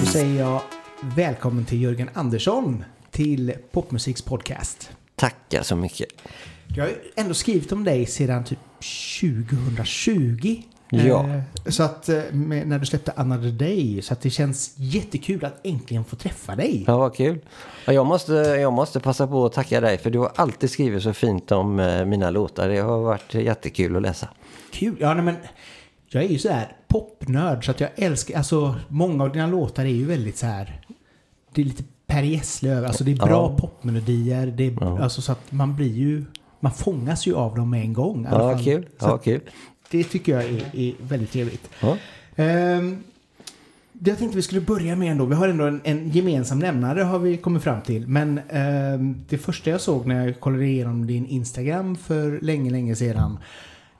Då säger jag välkommen till Jörgen Andersson till Popmusiks podcast. Tackar så mycket. Jag har ändå skrivit om dig sedan typ 2020. Ja. Eh, Så att eh, när du släppte Another Day. Så att det känns jättekul att äntligen få träffa dig. Ja, vad kul. Ja, jag, måste, jag måste passa på att tacka dig för du har alltid skrivit så fint om eh, mina låtar. Det har varit jättekul att läsa. Kul. Ja, nej, men jag är ju så här popnörd så att jag älskar, alltså många av dina låtar är ju väldigt så här, det är lite Per Gessle alltså det är bra Ja. popmelodier, det är, alltså så att man blir ju, man fångas ju av dem med en gång. i Ja, kul. Ja, kul. Det tycker jag är, är väldigt trevligt. Ja. Ehm, det jag tänkte vi skulle börja med ändå, vi har ändå en, en gemensam nämnare har vi kommit fram till. Men ehm, det första jag såg när jag kollade igenom din Instagram för länge, länge sedan.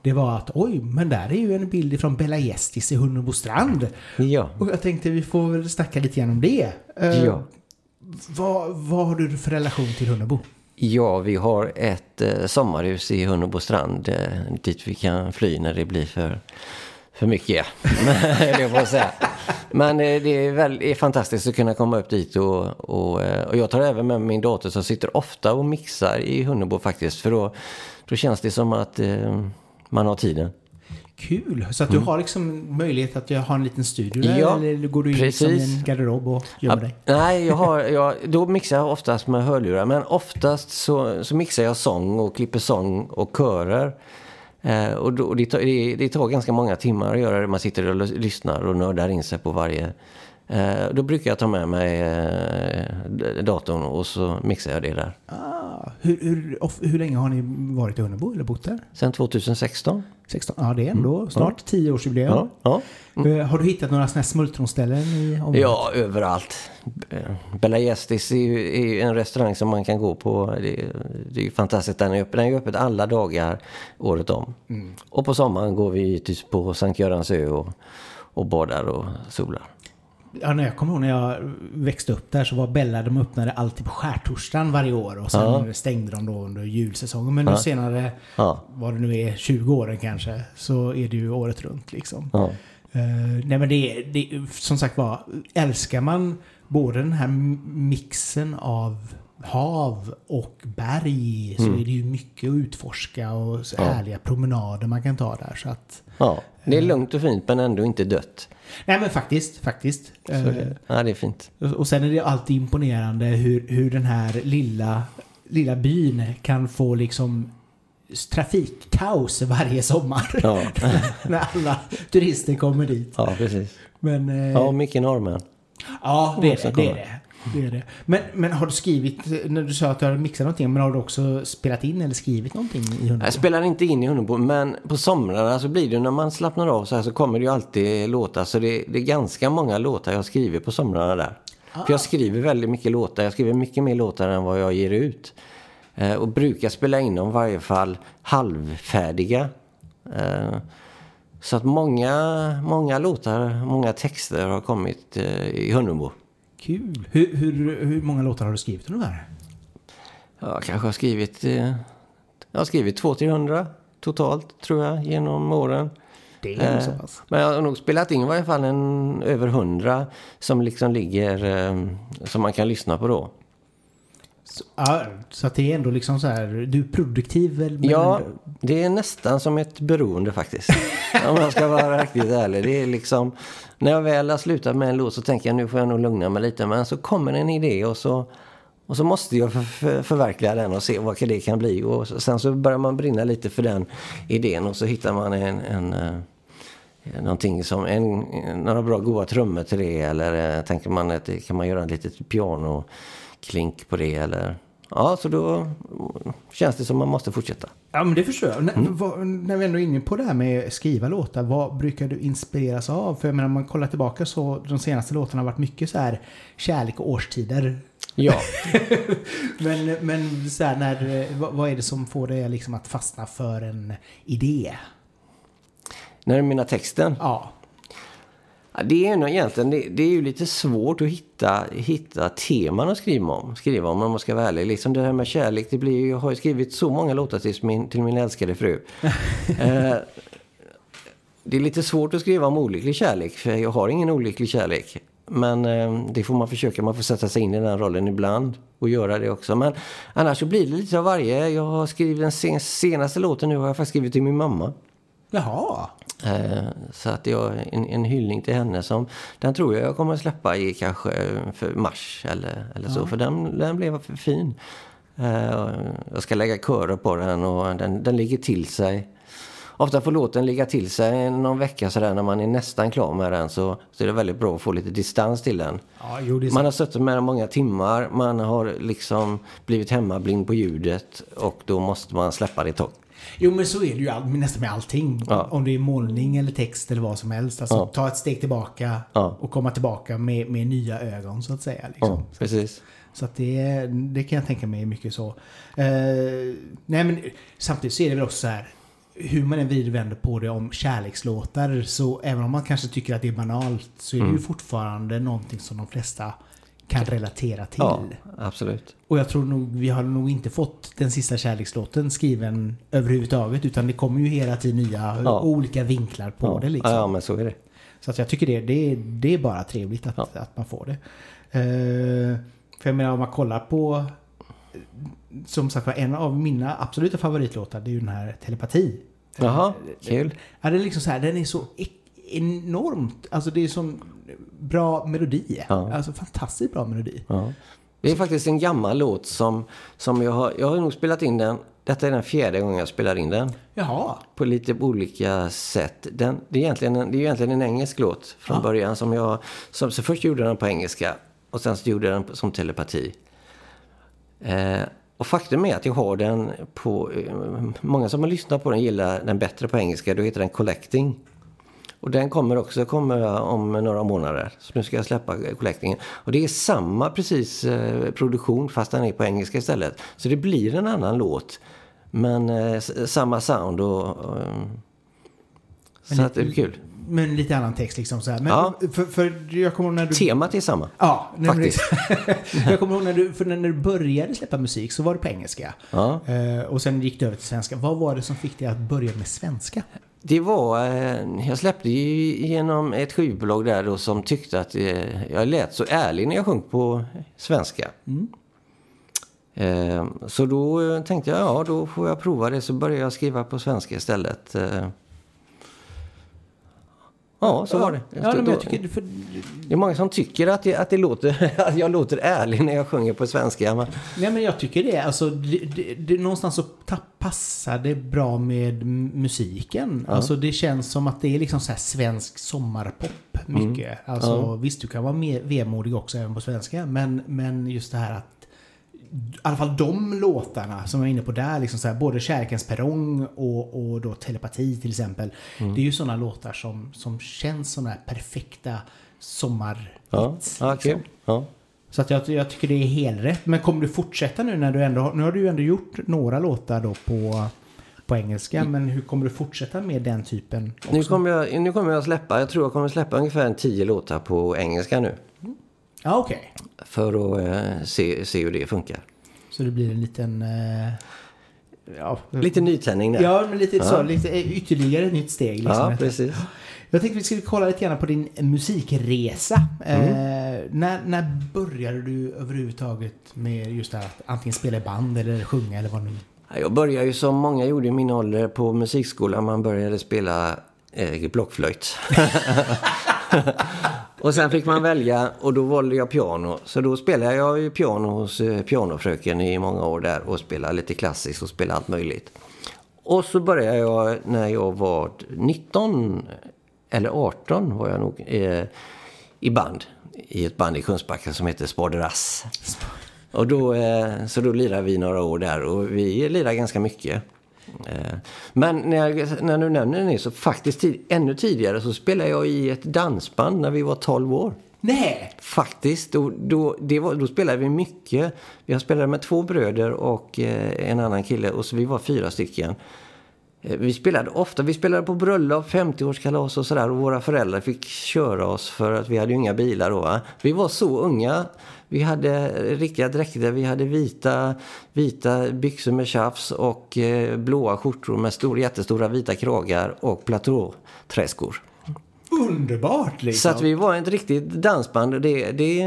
Det var att oj, men där är ju en bild från Bella Gestis i Hunnebostrand. Ja. Och jag tänkte vi får väl snacka lite grann om det. Ehm, Ja. vad, vad har du för relation till Hunnebo? Ja, vi har ett eh, sommarhus i Hunnebo strand eh, dit vi kan fly när det blir för, för mycket. det får jag säga. Men eh, det är, väl, är fantastiskt att kunna komma upp dit och, och, eh, och jag tar även med min dotter som sitter ofta och mixar i Hunnebo faktiskt. För då, då känns det som att eh, man har tiden. Kul! Så att du har liksom möjlighet att ha en liten studio där? Mm. Ja, eller går du in liksom i precis. en garderob och gömmer dig? Nej, jag har, jag, då mixar jag oftast med hörlurar. Men oftast så, så mixar jag sång och klipper sång och körer. Eh, och då, och det, tar, det, det tar ganska många timmar att göra det. Man sitter och lys- lyssnar och nördar in sig på varje... Eh, då brukar jag ta med mig eh, datorn och så mixar jag det där. Ah, hur, hur, hur länge har ni varit i Hunnebo eller bott där? Sen 2016. 16? Ja, det är ändå snart 10-årsjubileum. Mm. Ja, ja. Eh, Har du hittat några sådana här smultronställen i området? Ja, överallt. Bella Gestis är ju, är en restaurang som man kan gå på. Det, det är fantastiskt. Den är öppen, den är öppen alla dagar året om. Och på sommaren går vi givetvis på Sankt Görans ö och, och badar och solar. Ja, när jag kommer ihåg när jag växte upp där så var Bella, de öppnade alltid på skärtorsdagen varje år och sen stängde de då under julsäsongen. Men nu senare, Ja. vad det nu är, 20 åren kanske, så är det ju året runt liksom. Ja. Eh, nej men det, är- som sagt var, älskar man både den här mixen av hav och berg så är det ju mycket att utforska och så härliga promenader man kan ta där. Så att, ja, det är lugnt och fint men ändå inte dött. Nej men faktiskt, faktiskt. Så Eh, det, ja, det är fint. och- sen är det alltid imponerande hur, hur den här lilla, lilla byn kan få liksom trafikkaos varje sommar. Ja, när alla turister kommer dit. ja precis. Men, eh, Ja, mycket norrmän. Ja, det är det. det, är det. Det, är det. Men, men har du skrivit, när du sa att du har mixat någonting, men har du också spelat in eller skrivit någonting i Hunnebo? Jag spelar inte in i Hunnebo, men på somrarna så blir det när man slappnar av så här så kommer det ju alltid låtar. Så det, det är ganska många låtar jag skriver på somrarna där. För jag skriver väldigt mycket låtar. Jag skriver mycket mer låtar än vad jag ger ut. Eh, och brukar spela in dem i varje fall halvfärdiga. Eh, så att många, många låtar, många texter har kommit eh, i Hunnebo. Kul! Hur, hur, hur många låtar har du skrivit ungefär? Jag kanske har skrivit, eh, jag har skrivit 200-300 totalt tror jag genom åren. Det är Eh, så pass. Men jag har nog spelat in i varje fall en, över hundra som liksom ligger, eh, som man kan lyssna på då. Så, ja, så att det är ändå liksom så här, du är produktiv väl? men ja, det är nästan som ett beroende faktiskt. Om jag ska vara riktigt ärlig. Det är liksom, när jag väl har slutat med en låt så tänker jag nu får jag nog lugna mig lite. Men så kommer en idé och så, och så måste jag för, för, förverkliga den och se vad det kan bli. Och sen så börjar man brinna lite för den idén och så hittar man en, en eh, Någonting som en, några bra goda trummor till det eller eh, tänker man att det kan man göra ett litet piano klink på det eller ja så då känns det som man måste fortsätta. Ja, men det förstår jag. Mm. vad, när vi ändå är inne på det här med skriva låtar, vad brukar du inspireras av? För jag menar, om man kollar tillbaka så de senaste låtarna har varit mycket så här kärlek och årstider. Ja, Men, men så här, när, vad, vad är det som får dig liksom att fastna för en idé? när du menar texten? Ja. Det är nog egentligen, det, det är ju lite svårt att hitta, hitta teman att skriva om, skriva om om man ska vara ärlig. Liksom det här med kärlek, det blir jag har ju skrivit så många låtar till min, till min älskade fru. eh, det är lite svårt att skriva om olycklig kärlek, för jag har ingen olycklig kärlek. Men eh, det får man försöka, man får sätta sig in i den rollen ibland och göra det också. Men annars så blir det lite av varje. Jag har skrivit den sen, senaste låten nu har jag faktiskt skrivit till min mamma. Jaha. Eh, så att jag, en, en hyllning till henne som, den tror jag jag kommer att släppa i kanske för mars eller, eller så. För den, den blev för fin. Eh, jag ska lägga körer på den och den, den ligger till sig. Ofta får låten ligga till sig någon vecka sådär när man är nästan klar med den så, så är det väldigt bra att få lite distans till den. Ja, jo, Man har suttit med den många timmar, man har liksom blivit hemmablind på ljudet och då måste man släppa det ett tag. Jo men så är det ju all, nästan med allting. Ja. Om det är målning eller text eller vad som helst. Alltså Ja. ta ett steg tillbaka Ja. och komma tillbaka med, med nya ögon så att säga. Liksom. Precis. Så att det, det kan jag tänka mig är mycket så. Eh, nej men samtidigt så är det väl också så här. Hur man än vänder på det om kärlekslåtar så även om man kanske tycker att det är banalt så är det ju Mm. fortfarande någonting som de flesta kan relatera till. Ja, absolut. Och jag tror nog vi har nog inte fått den sista kärlekslåten skriven överhuvudtaget utan det kommer ju hela tiden nya Ja. olika vinklar på Ja. det liksom. Ja, men så är det. Så att jag tycker det, det, det är bara trevligt att, Ja. att man får det. Eh, för jag menar om man kollar på som sagt var en av mina absoluta favoritlåtar det är ju den här Telepati. Jaha, kul. Ja, det är liksom så här, den är så enormt, alltså det är sån bra melodi. Ja. Alltså fantastiskt bra melodi. Ja. Det är faktiskt en gammal låt som, som jag har... Jag har nog spelat in den. Detta är den fjärde gången jag spelar in den. Jaha. På lite olika sätt. Den, det, är egentligen en, det är egentligen en engelsk låt från Ja. början. Som jag, som, så först gjorde jag den på engelska. Och sen så gjorde jag den som telepati. Eh, och faktum är att jag har den på... Eh, många som har lyssnat på den gillar den bättre på engelska. Då heter den Collecting. Och den kommer också kommer om några månader. Så nu ska jag släppa Collectingen. Och det är samma precis eh, produktion fast den är på engelska istället. Så det blir en annan låt. Men eh, samma sound och... eh, så lite- att det är kul. Men lite annan text liksom så här. Men Ja. för, för jag kommer när du... Temat är samma. Ja, Faktiskt. jag kommer ihåg när du, för när du började släppa musik så var det på engelska. Ja. Eh, och sen gick det över till svenska. Vad var det som fick dig att börja med svenska? Det var, eh, jag släppte ju genom ett skivbolag där då som tyckte att eh, jag lät så ärlig när jag sjöng på svenska. Eh, så då tänkte jag, ja då får jag prova det. Så började jag skriva på svenska istället. Ja, så var det. Ja, men jag tycker, för, Det är många som tycker att, det, att, det låter, att jag låter ärlig när jag sjunger på svenska. Men, nej, men jag tycker det. Alltså, det, det, det, någonstans så passar det bra med musiken. Ja. Alltså, det känns som att det är liksom så svensk sommarpop mycket. Alltså, Mm. Ja. Visst, du kan vara mer vemodig också även på svenska. Men, men just det här att i alla fall de låtarna som jag är inne på där, liksom så här, både Kärlekens perrong och, och då Telepati till exempel. Mm. Det är ju sådana låtar som, som känns som här perfekta sommarhits. ja, liksom. kul. Ja. Så att jag, jag tycker det är helt rätt. Men kommer du fortsätta nu när du ändå Nu har du ju ändå gjort några låtar då på, på engelska. Men hur kommer du fortsätta med den typen? Också? Nu, kommer jag, nu kommer jag släppa, jag tror jag kommer släppa ungefär en tio låtar på engelska nu. Ja, okej. För att eh, se, se hur det funkar. Så det blir en liten... Eh, ja, Lite nytändning där. Ja, men lite så. Ja. Lite, eh, ytterligare ett nytt steg. Liksom, Ja, precis. Jag tänkte vi skulle kolla lite grann på din musikresa. Mm. Eh, när, när började du överhuvudtaget med just det här att antingen spela i band eller sjunga eller vad nu... Ja, Jag började ju som många gjorde i min ålder på musikskolan. Man började spela eh, blockflöjt. och sen fick man välja och då valde jag piano. Så då spelade jag ju piano hos eh, pianofröken i många år där och spelade lite klassiskt och spelade allt möjligt. Och så började jag när jag var 19 eller 18 var jag nog eh, i band. I ett band i Kungsbacka som heter Spaderass. Och då, eh, så då lirade vi några år där och vi lirade ganska mycket. Eh, Men när, jag, när du nämner det så faktiskt tid, ännu tidigare så spelade jag i ett dansband när vi var 12 år. Nej! Faktiskt, då, då, var, då spelade vi mycket. Jag spelade med två bröder och eh, en annan kille och så vi var fyra stycken. eh, vi spelade ofta, vi spelade på bröllop, 50-årskalas och sådär och våra föräldrar fick köra oss för att vi hade ju inga bilar då. Va? Vi var så unga. Vi hade riktiga dräkter, vi hade vita, vita byxor med tjafs och eh, blåa skjortor med stor, jättestora vita kragar och platåträskor. Underbart liksom. Så att vi var ett riktigt dansband. Det, det,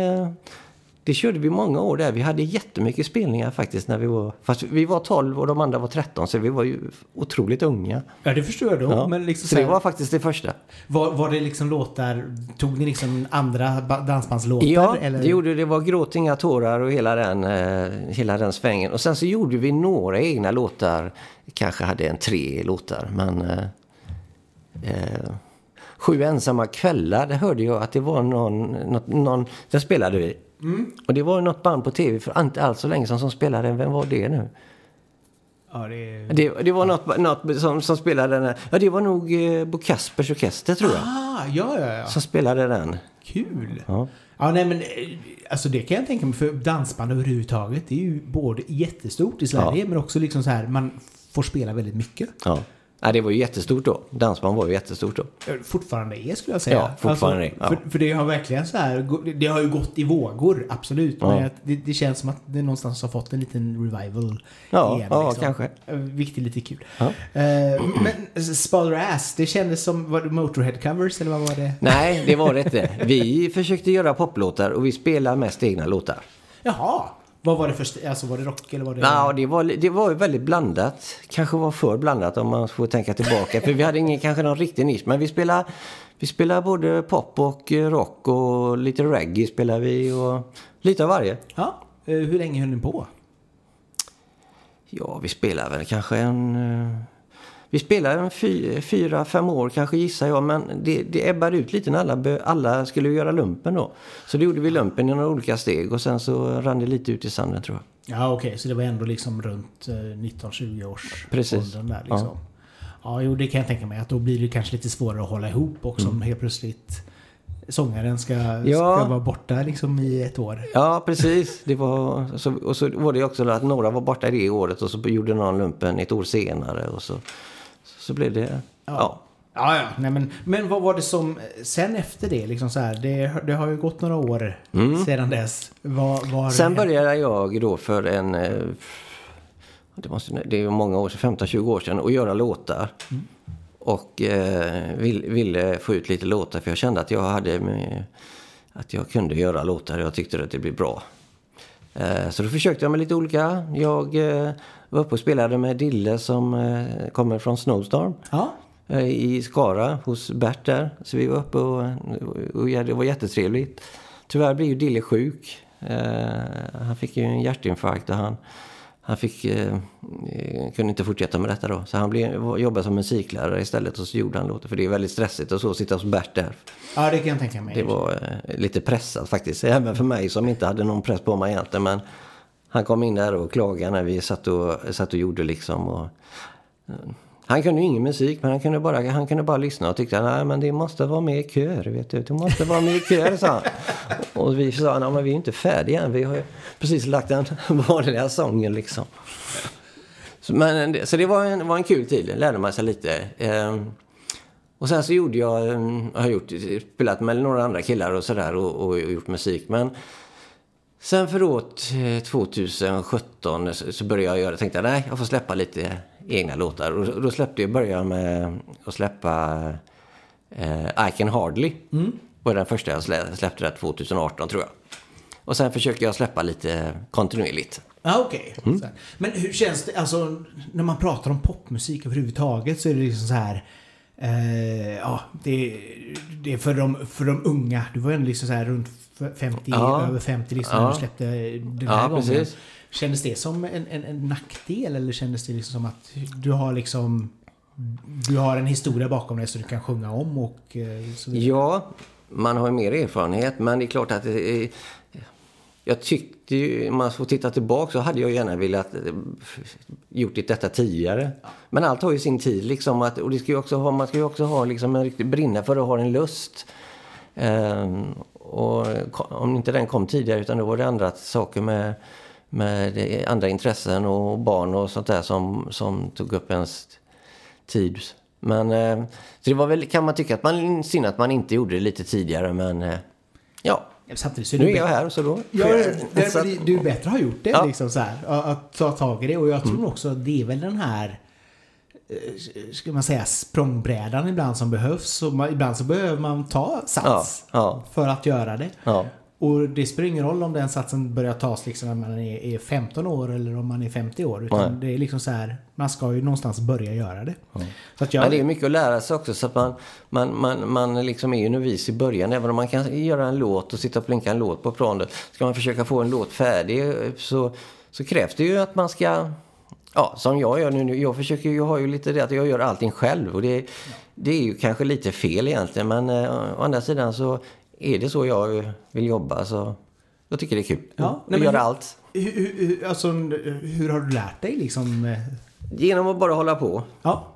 det körde vi många år där. Vi hade jättemycket spelningar faktiskt när vi var... Fast vi var 12 och de andra var 13 så vi var ju otroligt unga. Ja, det förstår jag då. Ja. Men liksom så så det var faktiskt det första. var, var det liksom låtar, tog ni liksom andra ba- dansbandslåtar? Ja, eller? det gjorde det. var Gråt inga tårar och hela den, eh, hela den svängen. Och sen så gjorde vi några egna låtar. Kanske hade en tre låtar. Men eh, eh, Sju ensamma kvällar, det hörde jag att det var någon, något, någon den spelade vi. Och det var något band på tv för inte alls så länge sedan som spelade den. Vem var det nu? Ja, det är... Det, det var något, något som, som spelade den. Ja, det var nog eh, Bo Kaspers Orkester tror jag. Ah, ja, ja, ja. Som spelade den. Kul. Ja. Ja, nej men eh, alltså det kan jag tänka mig för dansband överhuvudtaget. Det är ju både jättestort i Sverige men också liksom så här man får spela väldigt mycket. Ja. Ja, det var ju jättestort då. Dansband var ju jättestort då. Fortfarande är skulle jag säga. Ja, fortfarande är, ja. för, för det har verkligen så här, det har ju gått i vågor, absolut. Ja. Men det, det känns som att det någonstans har fått en liten revival Ja, igen. ja, liksom. kanske. Eh, Vilket är lite kul. Ja. Eh, men Spother Ass, det kändes som, var det Motorhead-covers eller vad var det? Nej, det var det inte. Vi försökte göra poplåtar och vi spelade mest egna låtar. Jaha, vad var det för, alltså var det rock eller var det? Ja, det var, det var ju väldigt blandat. Kanske var för blandat om man får tänka tillbaka. För vi hade ingen, kanske någon riktig nisch. Men vi spelade, vi spelade både pop och eh, rock och lite reggae spelade vi och lite av varje. Ja, eh, hur länge höll ni på? Ja, vi spelade väl kanske en... eh, Vi spelade en fy, fyra, fem år kanske gissar jag. Men det, det ebbade ut lite när alla, alla skulle göra lumpen då. Så då gjorde vi lumpen i några olika steg och sen så rann det lite ut i sanden tror jag. Ja, okej, så det var ändå liksom runt eh, 19-20 års Precis. åldern där liksom. Ja. jo, det kan jag tänka mig. Att då blir det kanske lite svårare att hålla ihop också om helt plötsligt sångaren ska, Mm. Ja. ska vara borta liksom i ett år. Ja, precis. Det var, så, och så var det också att några var borta det året och så gjorde någon lumpen ett år senare. Och så, så blev det... Ja. Ja, ja. Nej, men, men vad var det som sen efter det? Liksom så här, det, det har ju gått några år sedan dess. Vad har Sen hänt? började jag då för en... eh, Det, måste, det är många år sedan, 15-20 år sedan, att göra låtar. Och eh, vill, ville få ut lite låtar för jag kände att jag hade... Att jag kunde göra låtar jag tyckte att det blev bra. Eh, Så då försökte jag med lite olika. Jag eh, var uppe och spelade med Dille som eh, kommer från Snowstorm. Ja, eh, i Skara hos Bert där. Så vi var uppe och, och ja, det var jättetrevligt. Tyvärr blev ju Dille sjuk. Eh, han fick ju en hjärtinfarkt och han, han fick, eh, kunde inte fortsätta med detta då. Så han blev, jobbade som musiklärare istället och så gjorde han låtar. För det är väldigt stressigt och så att sitta hos Bert där. ja det kan jag tänka mig. Det var eh, lite pressat faktiskt. Även för mig som inte hade någon press på mig egentligen. Men han kom in där och klagade när vi satt och, satt och gjorde liksom. Och, eh, han kunde ju ingen musik men han kunde bara, han kunde bara lyssna och tyckte nej men det måste vara med i kör. Vet du. Det måste vara med i kör sa han. Och vi sa nej men vi är inte färdiga än. Vi har ju precis lagt den vanliga sången liksom. Så, men, det- så det var en, var en kul tid. Lärde man sig lite. Ehm, och sen så gjorde jag, eh, jag har gjort, spelat med några andra killar och sådär och, och, gjort musik. Men sen förråt eh, 2017 så, började jag göra, tänkte jag nej jag får släppa lite egna låtar. Och då släppte jag, började med att släppa eh, I Can Hardly. var den första jag slä, släppte där 2018 tror jag. Och sen försöker jag släppa lite kontinuerligt. Ja, okej. Mm. Så här. Men hur känns det, alltså när man pratar om popmusik överhuvudtaget så är det liksom så här. Eh, ja, det, det är för de, för de unga. Du var ju ändå liksom så här runt 50, Ja. över 50 liksom när Ja. du släppte den här Ja, gången. precis. Kändes det som en, en, en nackdel eller kändes det liksom som att du har liksom du har en historia bakom dig så du kan sjunga om och eh, så vidare? Ja, man har ju mer erfarenhet men det är klart att det är, jag tyckte ju, man får titta tillbaka så hade jag gärna velat eh, gjort det detta tidigare. Men allt har ju sin tid liksom att, och det ska ju också ha, man ska ju också ha liksom en riktig brinna för att ha en lust. Ehm, och om inte den kom tidigare utan då var det andra saker med, med andra intressen och barn och sånt där som, som tog upp ens tid. Men eh, så det var väl, kan man tycka att man synd att man inte gjorde det lite tidigare, men eh, ja. Samtidigt så är Nu är jag här så då. Ja, det, det, det är bättre att ha gjort det Ja. liksom så här. Att, ta tag i det. Och jag tror också att det är väl den här eh, ska man säga språngbrädan ibland som behövs. Och man, ibland så behöver man ta sats Ja, ja. för att göra det. Ja. Och det spelar ingen roll om den satsen börjar tas liksom när man är, är 15 år eller om man är 50 år. Utan Nej. det är liksom så här, man ska ju någonstans börja göra det. Så att jag, Men det är mycket att lära sig också så att man, man, man, man liksom är ju novis i början. Även om man kan göra en låt och sitta och plinka en låt på planet. Ska man försöka få en låt färdig så, så krävs det ju att man ska... Ja, som jag gör nu. Jag försöker ju, jag har ju lite det att jag gör allting själv. Och det, det är ju kanske lite fel egentligen. Men eh, å andra sidan så är det så jag vill jobba. Så jag tycker det är kul Ja, men göra hur- allt. hur, hur, alltså, hur har du lärt dig liksom? eh, Genom att bara hålla på. Ja,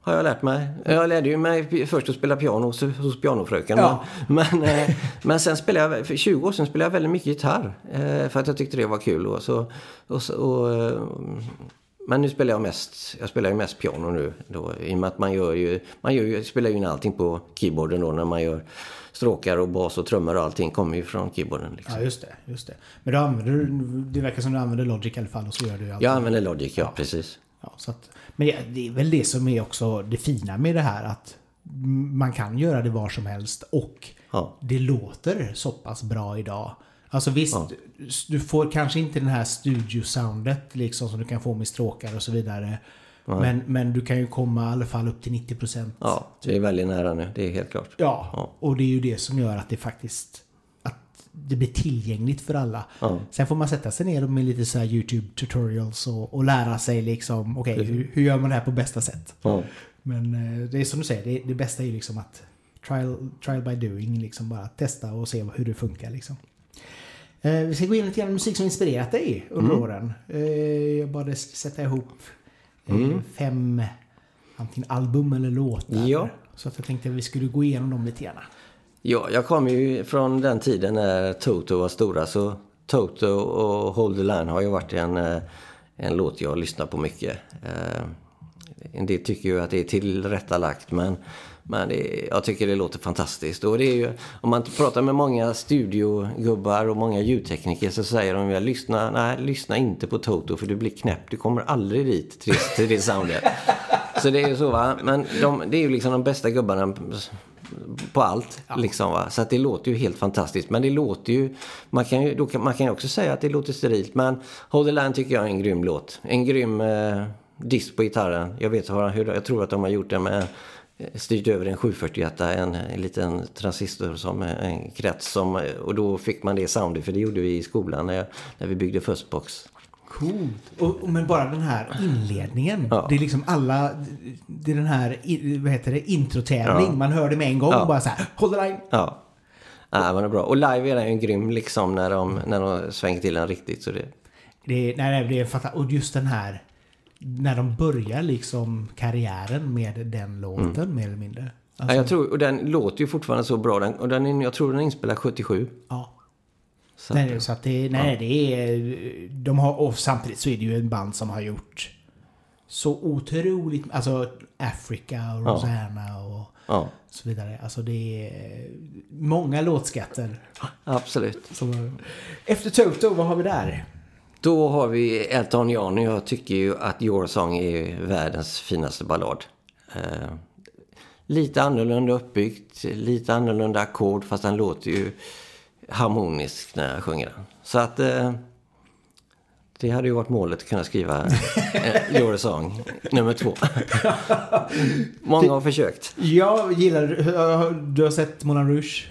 har jag lärt mig. Jag lärde ju mig först att spela piano hos, hos pianofröken. Ja. Men, men, eh, men sen spelade jag, för 20 år sedan spelade jag väldigt mycket gitarr. eh, För att jag tyckte det var kul. Och så, och, och, men nu spelar jag mest, jag spelar ju mest piano nu. Då, I och med att man gör ju, man gör ju, spelar ju in allting på keyboarden då när man gör stråkar och bas och trummor och allting kommer ju från keyboarden. Liksom. ja just det. Just det. Men du använder, det verkar som du använder Logic i alla fall och så gör du allt. Jag använder Logic, ja, precis. Ja, så att, men det- det är väl det som är också det fina med det här att man kan göra det var som helst och Ja. det låter så pass bra idag. Alltså visst, du får kanske inte den här studiosoundet liksom som du kan få med stråkar och så vidare. Men, men du kan ju komma i alla fall upp till 90%. Ja, det är väldigt nära nu, det är helt klart. Ja, Ja. och det är ju det som gör att det faktiskt att det blir tillgängligt för alla. Ja. Sen får man sätta sig ner med lite så YouTube tutorials och, och lära sig liksom, okej, hur, hur gör man det här på bästa sätt? Ja. Men eh, det är som du säger, det, det bästa är ju liksom att trial, trial by doing, liksom bara testa och se hur det funkar liksom. Eh, vi ska gå in lite grann musik som inspirerat dig under Mm. åren. Eh, jag bad dig sätta ihop eh, fem antingen album eller låtar. Ja. Så att jag tänkte att vi skulle gå igenom dem lite grann. Ja, jag kommer ju från den tiden när Toto var stora. Så Toto och Hold the Line har ju varit en, en låt jag lyssnar på mycket. En del tycker ju att det är tillrättalagt men, men det, jag tycker det låter fantastiskt. Och det är ju, om man pratar med många studiogubbar och många ljudtekniker så säger de ju lyssna, nej, lyssna inte på Toto för du blir knäpp. Du kommer aldrig dit till, till det soundet. Så det är ju så va. Men de, det är ju liksom de bästa gubbarna på allt. Liksom, va? Så att det låter ju helt fantastiskt. Men det låter ju... Man kan ju, då kan, man kan ju också säga att det låter sterilt. Men Hold the Line tycker jag är en grym låt. En grym eh, diss på gitarren. Jag vet hur, jag tror att de har gjort det med styrt över en 741 en, en liten transistor som eh, en krets. Som, eh, och då fick man det soundet. För det gjorde vi i skolan när, när vi byggde Firstbox. Coolt. Och, och, men bara den här inledningen. Ja. Det är liksom alla... Det är den här, vad heter det, introtävling. Ja. Man hör det med en gång. Ja. Bara så här, hold the line. Ja. Ja, men det är bra. Och live är den ju grym liksom när de, när de svänger till den riktigt. Så det, Det nej, nej, det är fantastiskt. Och just den här... När de börjar liksom karriären med den låten mer eller mindre. Ja, Alltså, jag tror, och den låter ju fortfarande så bra. Den, och den jag tror den är inspelad 77. ja. Så Nej, så att det, nej, det är... De har, och samtidigt så är det ju en band som har gjort så otroligt... Alltså Africa och Ja. Rosanna och ja, så vidare. Alltså det är många låtskatter. absolut. Som, efter Toto, vad har vi där? Då har vi Elton John. Jag tycker ju att Your Song är världens finaste ballad. Eh, lite annorlunda uppbyggt, lite annorlunda ackord fast den låter ju harmonisk när jag sjunger den. Så att eh, det hade ju varit målet att kunna skriva eh, Your Song nummer två. Många har försökt. Jag gillar... Du har sett Moulin Rouge?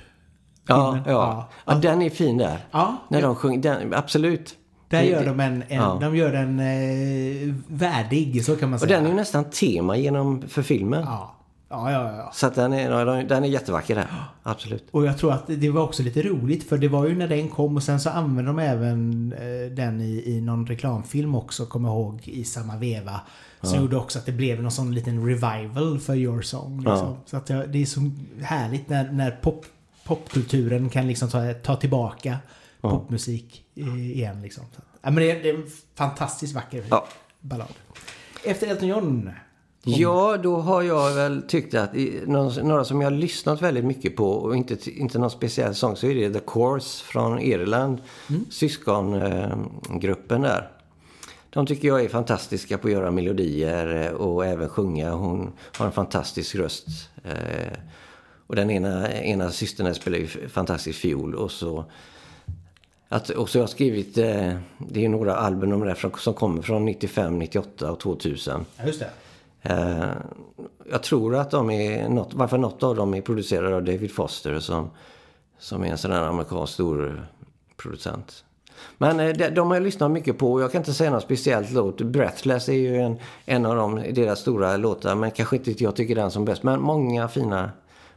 Ja, ja. Ja. ja, den är fin där. Ja. När de sjunger, den, absolut. Där Det- gör de en... en ja. De gör den eh, värdig, så kan man Och säga. den är ju nästan tema genom, för filmen. Ja. Ja, ja, ja. Så den är, ja, den är jättevacker där. Absolut. Och jag tror att det var också lite roligt för det var ju när den kom och sen så använde de även eh, den i, i någon reklamfilm också, kommer jag ihåg, i samma veva. Som gjorde också att det blev någon sån liten revival för Your Song. Liksom. Ja. Så att det är så härligt när, när pop, popkulturen kan liksom ta, ta tillbaka popmusik eh, igen. Liksom. Så ja, men det, är, det är en fantastiskt vacker Ja. ballad. Efter Elton John. Ja, då har jag väl tyckt att några som jag har lyssnat väldigt mycket på och inte, inte någon speciell sång så är det The Course från Irland. Mm. Syskongruppen där. De tycker jag är fantastiska på att göra melodier och även sjunga. Hon har en fantastisk röst. Eh, och den ena, ena systern spelar ju fantastisk fiol. Och så, att, och så har jag skrivit, eh, det är några album om det som kommer från 95, 98 och 2000. Ja, just det. Eh, jag tror att de är, något, varför något av dem är producerade av David Foster som, som är en sån här amerikansk stor producent. Men eh, de, de har jag lyssnat mycket på. Jag kan inte säga något speciellt låt. Breathless är ju en, en av dem, deras stora låtar. Men kanske inte jag tycker den som bäst. Men många fina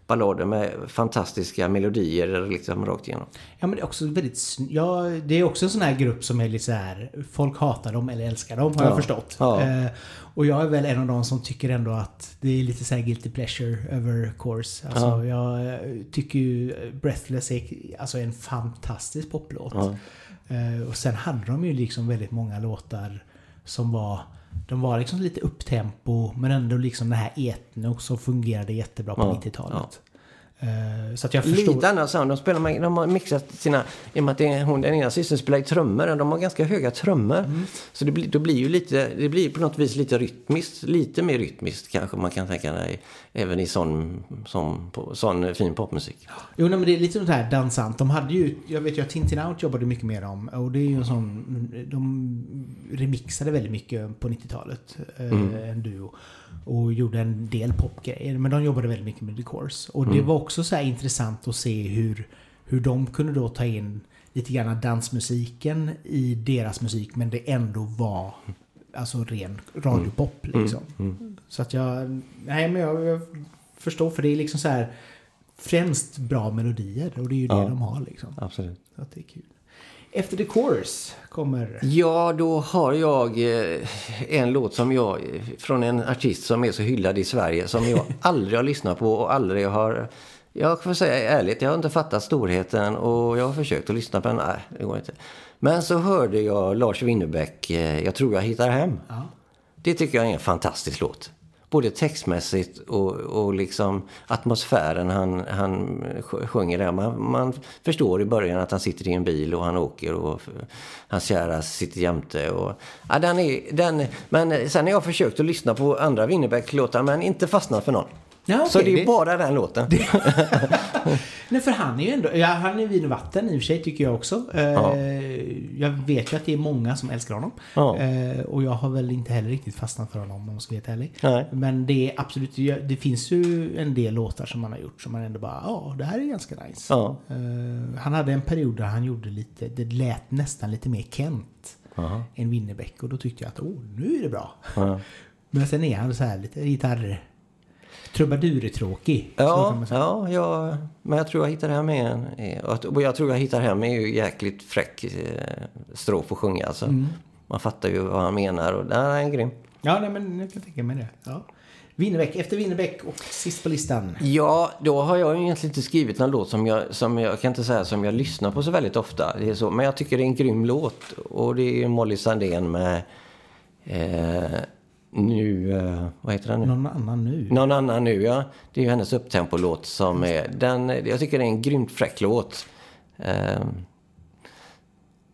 ballader med fantastiska melodier liksom rakt igenom. Ja men det är också väldigt ja, det är också en sån här grupp som är lite så här folk hatar dem eller älskar dem har ja. jag förstått. Ja. Eh, och jag är väl en av de som tycker ändå att det är lite så här guilty pleasure över course. Alltså ja. jag eh, tycker ju Breathless är alltså en fantastisk poplåt. Eh, och sen hade de ju liksom väldigt många låtar som var de var liksom lite upptempo men ändå liksom det här etno som fungerade jättebra på ja, 90-talet. Uh, så att jag förstår... Lite annan sound. De, spelar, de har mixat sina... I och med att det är hon, den ena systern spelar i trummor. De har ganska höga trummor. Mm. Så det blir, då blir ju lite... Det blir på något vis lite rytmiskt. Lite mer rytmiskt kanske man kan tänka sig. Även i sån, sån, sån fin popmusik. Jo, nej, men det är lite sånt här dansant. De hade ju... Jag vet ju att Tintin Out jobbade mycket med dem. Och det är ju en sån... De remixade väldigt mycket på 90-talet. Eh, mm. En duo och gjorde en del popgrejer. Men de jobbade väldigt mycket med The Course. Och det mm. var också så intressant att se hur, hur de kunde då ta in lite grann dansmusiken i deras musik men det ändå var alltså ren radiopop mm. liksom. Mm. Mm. Så att jag, nej men jag, jag, förstår för det är liksom så här främst bra melodier och det är ju det ja. de har liksom. Absolut. Så att det är kul. Efter The Course kommer... Ja, då har jag eh, en låt som jag, från en artist som är så hyllad i Sverige, som jag aldrig har lyssnat på och aldrig har... Jag får säga ärligt, jag har inte fattat storheten och jag har försökt att lyssna på den. Nej, det går inte. Men så hörde jag Lars Winnerbäck, eh, Jag tror jag hittar hem. Ja. Det tycker jag är en fantastisk låt både textmässigt och, och liksom atmosfären han, han sjunger där. Man, man förstår i början att han sitter i en bil och han åker och hans kära sitter jämte. Och, ja, den är, den, men sen har jag försökt att lyssna på andra Winnerbäck-låtar men inte fastnat för någon. Ja, okay. Så det är det... bara den låten. Nej, för han är ju ändå... Ja, han är vin och vatten i och för sig tycker jag också. Ja. Eh, jag vet ju att det är många som älskar honom. Ja. Eh, och jag har väl inte heller riktigt fastnat för honom om jag ska vara ärlig. Nej. Men det är absolut... Det finns ju en del låtar som han har gjort som man ändå bara... Ja, det här är ganska nice. Ja. Eh, han hade en period där han gjorde lite... Det lät nästan lite mer Kent. Aha. än Winnerbäck. Och då tyckte jag att oh, nu är det bra. Ja. Men sen är han så här lite gitarr trubadur-tråkig. Ja, ja, ja, men jag tror jag hittar hem en... Och jag tror jag hittar hem är ju jäkligt fräck eh, strof att sjunga. Alltså. Mm. Man fattar ju vad han menar och den är grym. Ja, nej, men jag kan tänka mig det. Ja. Winnerbäck, efter Winnerbäck och sist på listan. Ja, då har jag egentligen inte skrivit någon låt som jag, som jag kan inte säga som jag lyssnar på så väldigt ofta. Det är så, men jag tycker det är en grym låt. Och det är Molly Sandén med eh, nu, uh, vad heter den nu? Någon annan nu. Någon annan nu, ja. Det är ju hennes upptempo-låt som är, den, jag tycker det är en grymt fräck låt. Uh,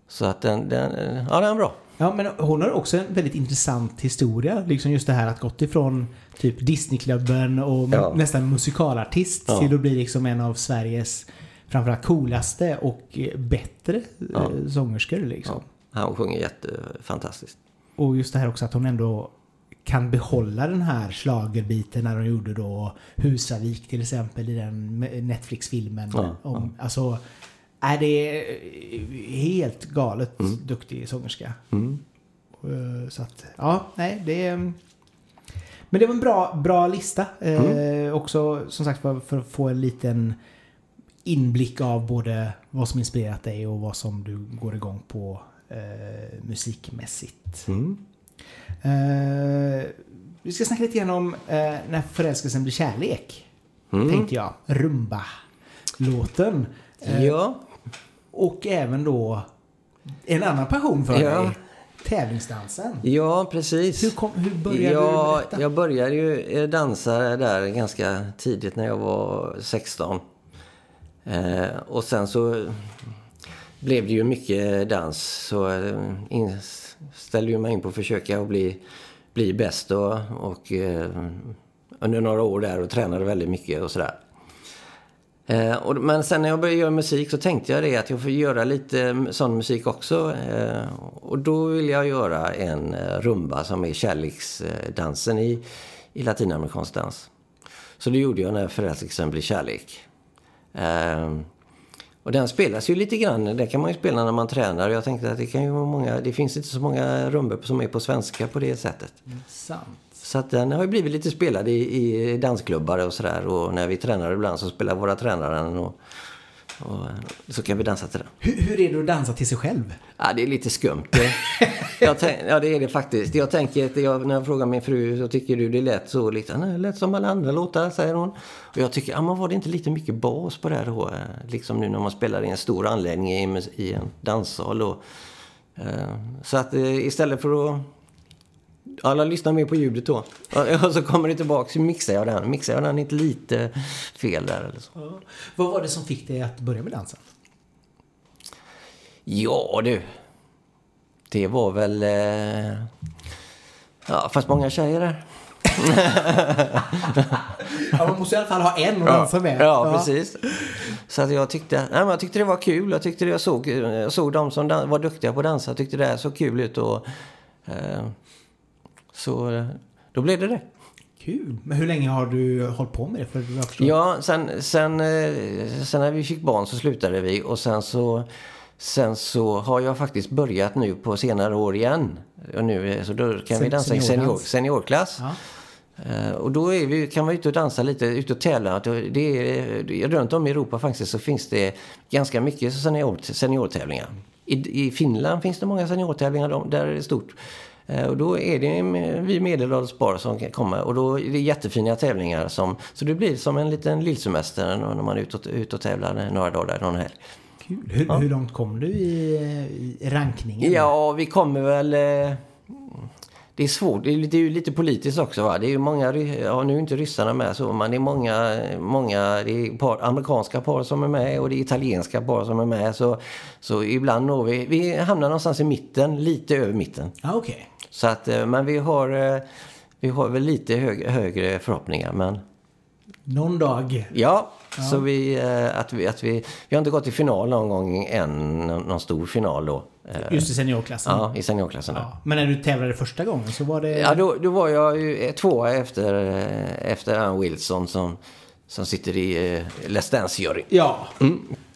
så att den, den, ja den är bra. Ja, men hon har också en väldigt intressant historia. Liksom just det här att gått ifrån typ Disneyklubben och ja. nästan musikalartist ja. till att bli liksom en av Sveriges framförallt coolaste och bättre ja. Eh, sångerskor. Liksom. Ja. Hon sjunger jättefantastiskt. Och just det här också att hon ändå kan behålla den här slagerbiten när de gjorde då Husavik till exempel i den Netflix-filmen. Ja, om, ja. Alltså, är det helt galet mm. duktig sångerska. Mm. Eh, så att, ja, nej, det är... Men det var en bra, bra lista. Eh, mm. Eh, också som sagt för, för att få en liten inblick av både vad som inspirerat dig och vad som du går igång på eh, musikmässigt. Mm. Uh, vi ska snacka lite grann om uh, när förälskelsen blir kärlek. Mm. Tänkte jag. Rumba-låten. Uh, ja. Och även då en annan passion för ja. dig. Tävlingsdansen. Ja, precis. Hur, kom, hur började ja, du med? Jag började ju eh, dansa där ganska tidigt när jag var 16. Eh, och sen så blev det ju mycket dans. Så eh, in, ställde ju mig in på att försöka att bli, bli bäst och, Och eh, under några år där och tränade väldigt mycket och sådär. Eh, och, men sen när jag började göra musik så tänkte jag det att jag får göra lite sån musik också. Eh, och då ville jag göra en eh, rumba som är kärleksdansen i, i latinamerikansk dans. Så det gjorde jag när förälskelsen blir kärlek. Eh, och den spelas ju lite grann, den kan man ju spela när man tränar. Jag tänkte att det kan ju vara många, det finns inte så många rumbor som är på svenska på det sättet. Sant. Så att den har ju blivit lite spelad i, i dansklubbar och sådär. Och när vi tränar ibland så spelar våra tränare den. Och, och så kan vi dansa till den. Hur, hur är det att dansa till sig själv? Ja, det är lite skumt. Tänk, ja, det är det faktiskt. Jag tänker att jag, när jag frågar min fru så tycker du det lät så lite, nej, lät som alla andra låtar, säger hon. Och jag tycker, ja men var det inte lite mycket bas på det här då? Eh, Liksom nu när man spelar i en stor anläggning i, i en danssal. Och, eh, så att eh, istället för att alla lyssnar mer på ljudet då. Och så kommer det tillbaka så mixar jag den. Mixar jag den inte lite fel där eller så. Ja. Vad var det som fick dig att börja med dansen? Ja du. Det var väl... Eh... Ja, fast många tjejer där. Ja, man måste i alla fall ha en att dansa med. Ja, precis. Så att jag tyckte, nej, men jag tyckte det var kul. Jag tyckte det, jag såg, jag såg de som var duktiga på att dansa. Jag tyckte det såg kul ut. Och, eh, så eh, då blev det det. Kul. Men hur länge har du hållit på med det? För jag förstår. Ja, sen, sen, eh, sen när vi fick barn så slutade vi. Och sen så, sen så har jag faktiskt börjat nu på senare år igen. Och nu, eh, så då kan vi Sen- dansa i senior, seniorklass. Ja. Och då vi, kan vi ut och dansa lite, ut och tävla. Det är, runt om i Europa faktiskt så finns det ganska mycket senior, seniortävlingar. I, I Finland finns det många seniortävlingar, där är det stort. Eh, Och då är det med- vi medelålders par som kan komma. Och då är det jättefina tävlingar. Som, så det blir som en liten lillsemester när man är ute och, ut och tävlar några dagar där, någon helg. Kul. Hur, hur långt kom du i, i rankningen? Ja, vi kommer väl... eh, Det är svårt. Det är, det är ju lite politiskt också. Va? Det är ju många... Ja, nu är inte ryssarna med så, men det är många... många det är par, amerikanska par som är med och det är italienska par som är med. Så, så ibland når vi... Vi hamnar någonstans i mitten, lite över mitten. Ja, okej. Så att, eh, men vi har... eh, Vi har väl lite hög, högre förhoppningar, men... Någon dag. Ja, så vi, eh, att vi, att vi... Vi har inte gått till final någon gång än, någon stor final då. Just i seniorklassen. Ja, i seniorklassen. Ja. Men när du tävlade första gången så var det... Ja, då, då var jag ju tvåa efter, efter Ann Wilson som, som sitter i Let's Dance-juryn. Ja.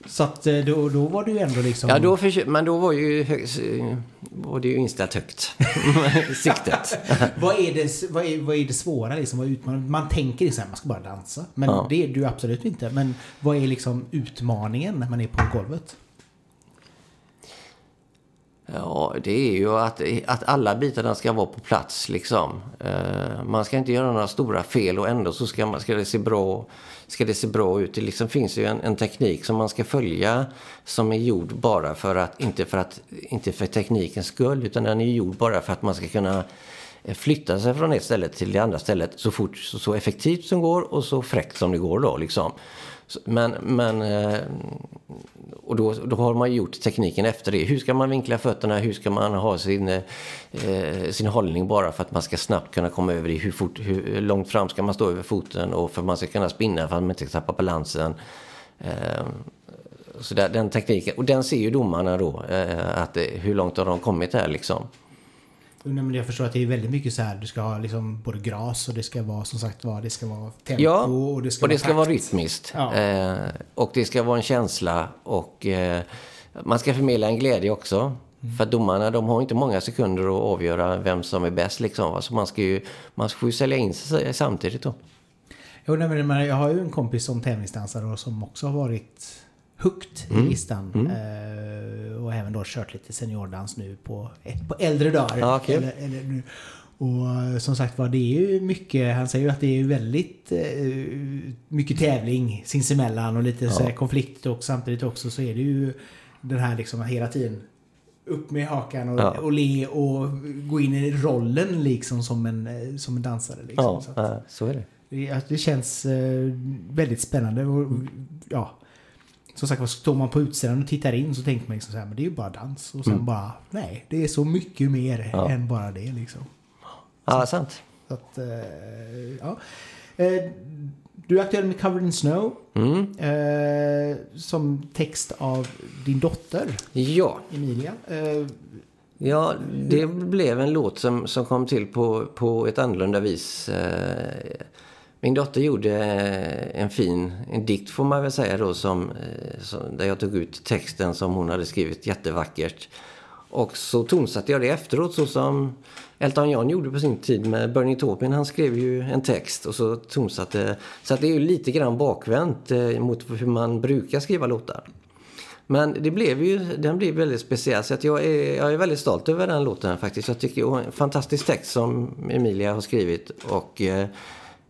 Så att eh, då, då var du ändå liksom... Ja, då försö- men då var ju hög, eh, var det ju inställt högt. Siktet. vad, är det, vad, är, vad är det svåra liksom? Vad är utmaningen? Man tänker så här, man ska bara dansa. Men Ja. det är du absolut inte. Men vad är liksom utmaningen när man är på golvet? Ja, det är ju att, att alla bitarna ska vara på plats liksom. Eh, man ska inte göra några stora fel och ändå så ska, man, ska, det, se bra, ska det se bra ut. Det liksom finns ju en, en teknik som man ska följa som är gjord bara för att, inte för att, inte för teknikens skull, utan den är gjord bara för att man ska kunna flytta sig från ett ställe till det andra stället så fort, så, så effektivt som går och så fräckt som det går då liksom. Men, men eh, och då, då har man gjort tekniken efter det. Hur ska man vinkla fötterna? Hur ska man ha sin, eh, eh sin hållning bara för att man ska snabbt kunna komma över det? Hur, fort, hur långt fram ska man stå över foten? Och för att man ska kunna spinna för att man inte ska tappa balansen. Eh, så där, den tekniken. Och den ser ju domarna då. Eh, att, eh, hur långt har de kommit här liksom? Nej, men jag förstår att det är väldigt mycket så här. Du ska ha liksom både gras och det ska vara som sagt var, det ska vara tempo Ja, och det ska, och det vara, ska vara rytmiskt. Ja. Eh, och det ska vara en känsla och eh, man ska förmedla en glädje också. Mm. För att domarna de har inte många sekunder att avgöra vem som är bäst. Liksom. va. Så man, ska ju, man får ju sälja in sig samtidigt då. Jo, nej, men jag har ju en kompis som tävlingsdansare och som också har varit högt Mm. i listan. Eh, och även då kört lite seniordans nu på, på äldre dagar. Ja, kul. eller, eller nu. Och eh, som sagt var, det är ju mycket, han säger ju att det är väldigt eh, mycket tävling sinsemellan och lite så här konflikt och samtidigt också så är det ju den här liksom hela tiden upp med hakan och, Ja. och le och gå in i rollen liksom som en, som en dansare. Liksom. Ja, Så att, ja, så är det. det, det känns eh, väldigt spännande. Och, ja. Som sagt står man på utsidan och tittar in så tänker man liksom så här, men det är ju bara dans. Och sen Mm. bara, nej, det är så mycket mer Ja. än bara det liksom. Ja, sant. Så att, eh, ja. Eh, du är aktuell med Covered in Snow. Mm. Eh, som text av din dotter Ja, Emilia. Eh, Ja, det blev en låt som, som kom till på, på ett annorlunda vis. Eh, min dotter gjorde eh, en fin en dikt får man väl säga då som, eh, som, där jag tog ut texten som hon hade skrivit jättevackert. Och så tonsatte jag det efteråt så som Elton John gjorde på sin tid med Bernie Taupin. Han skrev ju en text och så tonsatte. Så att det är ju lite grann bakvänt eh, mot hur man brukar skriva låtar. Men det blev ju, den blev väldigt speciell så att jag, är, jag är väldigt stolt över den låten faktiskt. Jag tycker det är en fantastisk text som Emilia har skrivit och eh,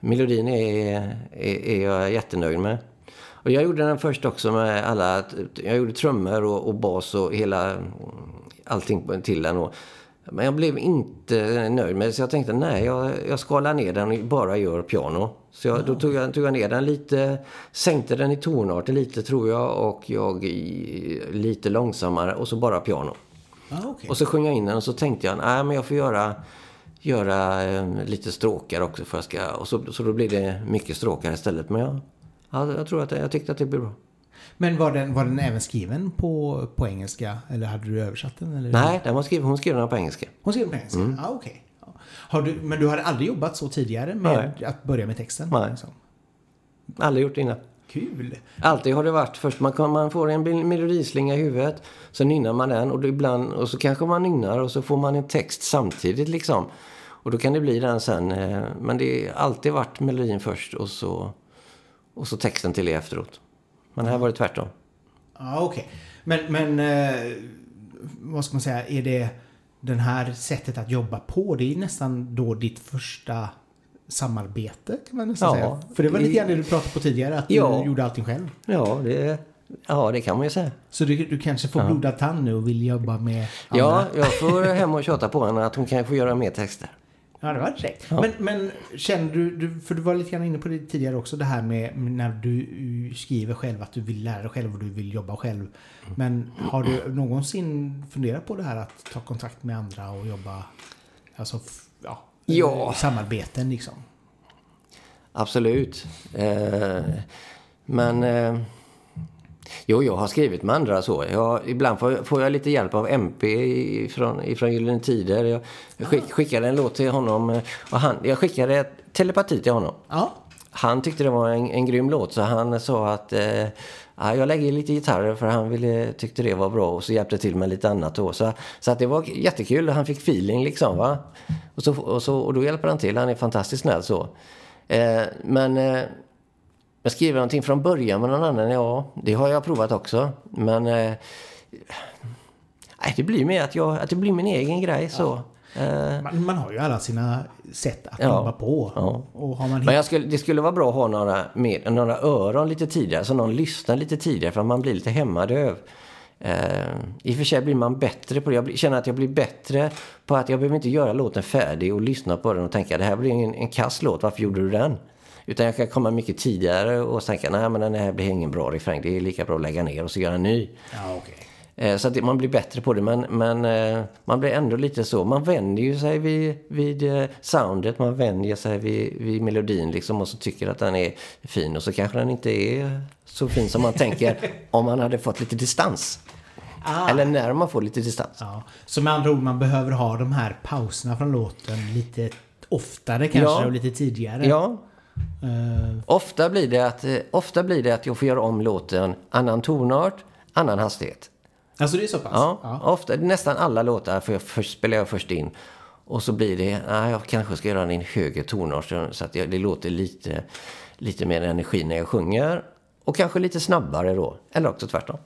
melodin är, är, är jag jättenöjd med. Och jag gjorde den först också med alla, jag gjorde trummor och, och bas och hela, allting till den. Och, men jag blev inte nöjd med det så jag tänkte nej jag, jag skalar ner den och bara gör piano. Så jag, då tog jag, tog jag ner den lite, sänkte den i tonarter lite tror jag och jag i, lite långsammare och så bara piano. ja, okej. Och så sjöng jag in den och så tänkte jag nej men jag får göra, göra eh, lite stråkar också för jag ska, och så, så då blir det mycket stråkar istället. Men jag, ja, jag tror att jag tyckte att det blev bra. Men var den, var den även skriven på, på engelska? Eller hade du översatt den? Eller? Nej, den var skriven, hon skrev den på engelska. Hon skrev den på engelska? Mm. Ja. Har du, men du hade aldrig jobbat så tidigare med att börja med texten? Nej. Liksom? Aldrig gjort det innan. Kul! Alltid har det varit först man, kan, man får en melodislinga i huvudet. Så nynnar man den och, ibland, och så kanske man nynnar och så får man en text samtidigt liksom. Och då kan det bli den sen. eh, Men det har alltid varit melodin först och så, och så texten till efteråt. Men här var det tvärtom. Ja, okej. Men, men eh, vad ska man säga, är det den här sättet att jobba på, det är nästan då ditt första samarbete kan man nästan Ja. säga. För det var lite grann det du pratade på tidigare, att du Ja. gjorde allting själv. Ja, det, ja, det kan man ju säga. Så du, du kanske får blodad tand nu och vill jobba med andra? Ja, jag får hem och tjata på henne att hon kan få göra mer texter. Ja, det var rätt. Men, men känner du, du, för du var lite grann inne på det tidigare också, det här med när du skriver själv att du vill lära dig själv och du vill jobba själv. Men har du någonsin funderat på det här att ta kontakt med andra och jobba, alltså, ja, Ja. eh, samarbeten liksom? Absolut. Eh, men... Eh, jo, jag har skrivit med andra så. Jag, ibland får, får jag lite hjälp av MP ifrån, ifrån Gyllene Tider. Jag, skick, skickade en låt till honom. eh, Och han, jag skickade telepati till honom. Ja. Han tyckte det var en, en grym låt så han sa att eh, ja, jag lägger lite gitarrer för han ville, tyckte det var bra och så hjälpte till med lite annat då. Så, så att det var jättekul. Han fick feeling liksom va. Och, så, och, så, och då hjälper han till. Han är fantastiskt snäll så. Eh, men eh, jag skriver någonting från början med någon annan, ja det har jag provat också. Men eh, det blir mer att, jag, att det blir min egen grej så. Ja. Man, man har ju alla sina sätt att Ja. jobba på. Ja. Och har man Men jag skulle, det skulle vara bra att ha några, med, några öron lite tidigare, så någon lyssnar lite tidigare för att man blir lite hemmadöv. Eh, I och för sig blir man bättre på det. Jag känner att jag blir bättre på att jag behöver inte göra låten färdig och lyssna på den och tänka det här blir en, en kass låt, varför gjorde du den? Utan jag kan komma mycket tidigare och tänka nej men den här blir ingen bra refräng, det är lika bra att lägga ner och så göra en ny. Ja, okej. Eh, Så att man blir bättre på det, men, men eh, man blir ändå lite så. Man vänjer ju sig vid, vid eh, soundet, man vänjer sig vid, vid melodin liksom och så tycker att den är fin och så kanske den inte är så fin som man tänker om man hade fått lite distans. Ah. Eller när man får lite distans. Ja. Så med andra ord, man behöver ha de här pauserna från låten lite oftare kanske Ja. och lite tidigare. Ja, Eh, ofta blir, det att, ofta blir det att jag får göra om låten annan tonart, annan hastighet. Alltså det är så pass? Ja, Ofta, nästan alla låtar för jag först, spelar jag först in. Och så blir det, nej jag kanske ska göra den i en högre tonart så att jag, det låter lite, lite mer energi när jag sjunger. Och kanske lite snabbare då. Eller också tvärtom.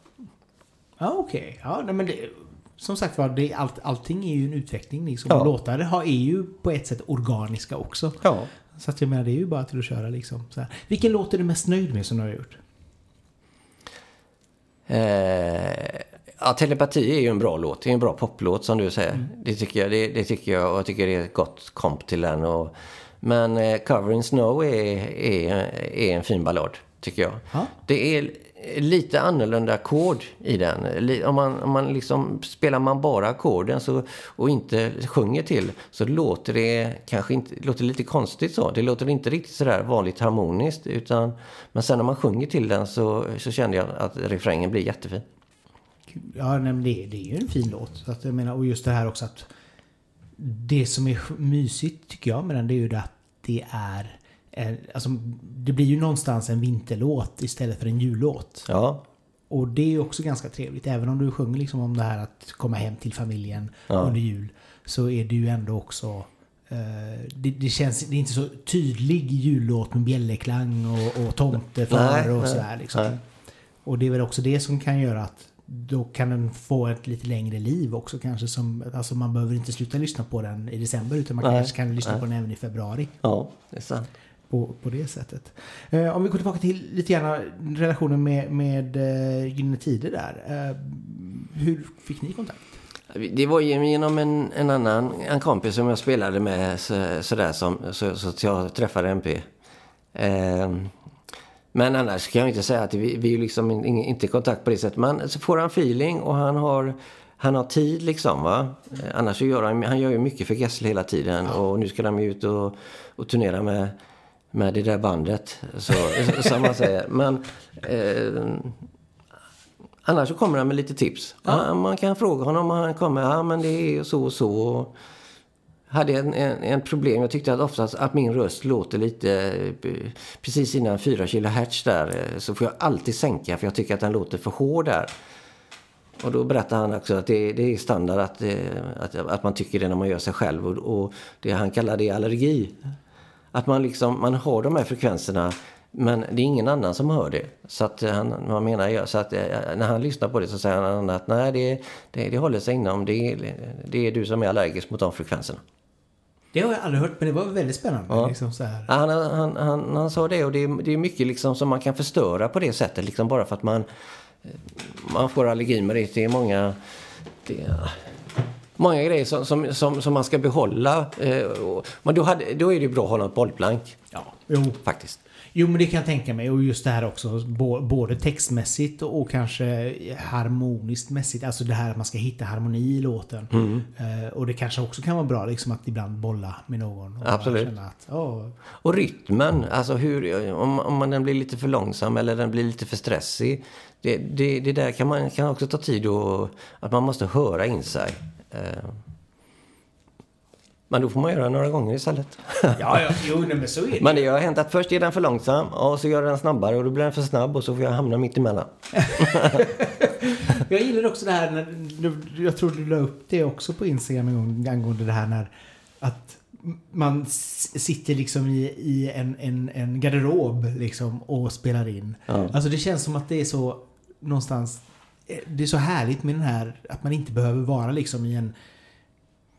Ja, okej. Ja, nej, men det, som sagt var, det, allt, allting är ju en utveckling. Liksom. Ja. Låtar har, är ju på ett sätt organiska också. Ja. Så att jag menar, det är ju bara till att köra liksom. Så här. Vilken låt är du mest nöjd med som du har gjort? Eh, Ja, Telepati är ju en bra låt. Det är en bra poplåt som du säger. Det, tycker jag, det, det tycker jag och jag tycker det är ett gott komp till den. Och, men eh, Cover in Snow är, är, är en fin ballad, tycker jag. Ja. Det är lite annorlunda ackord i den. Om man, om man liksom, spelar man bara ackorden så, och inte sjunger till så låter det kanske inte, låter lite konstigt så. Det låter inte riktigt sådär vanligt harmoniskt. Utan, men sen när man sjunger till den så, så kände jag att refrängen blir jättefin. Ja, men det, det är ju en fin låt. Så att jag menar, och just det här också att det som är mysigt tycker jag med den det är ju det att det är eh, Alltså, det blir ju någonstans en vinterlåt istället för en jullåt. Ja, Och det är också ganska trevligt. Även om du sjunger liksom om det här att komma hem till familjen Ja. under jul. Så är det ju ändå också... eh, det, det känns... Det är inte så tydlig jullåt med bjällerklang och, och tomte för Nej, och sådär liksom. Och det är väl också det som kan göra att då kan den få ett lite längre liv också kanske. Som, alltså man behöver inte sluta lyssna på den i december utan man Nej, kanske kan lyssna nej. på den även i februari. ja, det är sant. På, på det sättet. Eh, om vi går tillbaka till lite grann relationen med, med eh, Gyllene Tider där. Eh, hur fick ni kontakt? Det var genom en, en annan en kompis som jag spelade med så, sådär som, så, så att jag träffade MP. Ehm, men annars kan jag inte säga att vi, vi är liksom in, in, inte i kontakt på det sättet. Men så får han feeling och han har, han har tid liksom va. Eh, Annars så gör han, han gör ju mycket för Gessle hela tiden. Och nu ska de ju ut och, och turnera med, med det där bandet. Så, som man säger. Men eh, Annars så kommer han med lite tips. Ja, man kan fråga honom om han kommer. Ja, men det är så och så. Och hade en, en, en problem. Jag tyckte att oftast att min röst låter lite eh, precis innan 4 kHz där. Eh, så får jag alltid sänka för jag tycker att den låter för hård där. Och då berättar han också att det, det är standard att, eh, att, att man tycker det när man gör sig själv. Och, och det han kallar det allergi. Att man liksom, man har de här frekvenserna men det är ingen annan som hör det. Så att han, man menar, så att när han lyssnar på det så säger han att nej det, det, det håller sig inom. Det, det är du som är allergisk mot de frekvenserna. Det har jag aldrig hört men det var väldigt spännande. Ja. Liksom så här. Han, han, han, han sa det och det är, det är mycket liksom som man kan förstöra på det sättet. Liksom bara för att man, man får allergi med det. Det är många, det är, många grejer som, som, som, som man ska behålla. Eh, men då, hade, då är det bra att hålla ett bollplank Ja, jo. faktiskt. Jo, men det kan jag tänka mig. Och just det här också, både textmässigt och kanske harmoniskt mässigt. Alltså det här att man ska hitta harmoni i låten. Eh, och det kanske också kan vara bra liksom att ibland bolla med någon. Och Absolut. Känna att, oh, Och rytmen, alltså hur, om, om man, den blir lite för långsam eller den blir lite för stressig. Det, det, det där kan man kan också ta tid och att man måste höra in sig. Eh, Men då får man göra några gånger istället. ja, ja, jo, men så är det. Men det har hänt att först är den för långsam och så gör den snabbare och då blir den för snabb och så får jag hamna mitt emellan. Jag gillar också det här när, du- jag tror du la upp det också på Instagram en gång angående det här när att man sitter liksom i, i en, en, en garderob liksom och spelar in. Ja. Alltså det känns som att det är så någonstans eh, det är så härligt med den här att man inte behöver vara liksom i en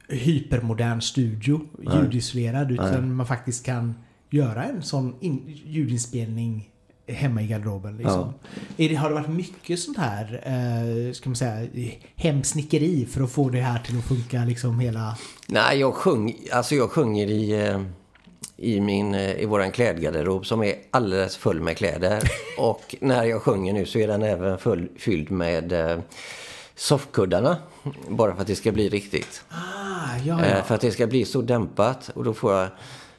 hypermodern studio ljudisolerad utan man faktiskt kan göra en sån in, ljudinspelning hemma i garderoben. Liksom. Är det, har det varit mycket sånt här, eh, ska man säga, hemsnickeri för att få det här till att funka liksom hela... Nej, jag, sjung, alltså jag sjunger i, eh, i, min, eh, i våran klädgarderob som är alldeles full med kläder. Och när jag sjunger nu så är den även full, fylld med eh, soffkuddarna. Bara för att det ska bli riktigt. Ah, ja, Eh, ja. För att det ska bli så dämpat. Och då får jag...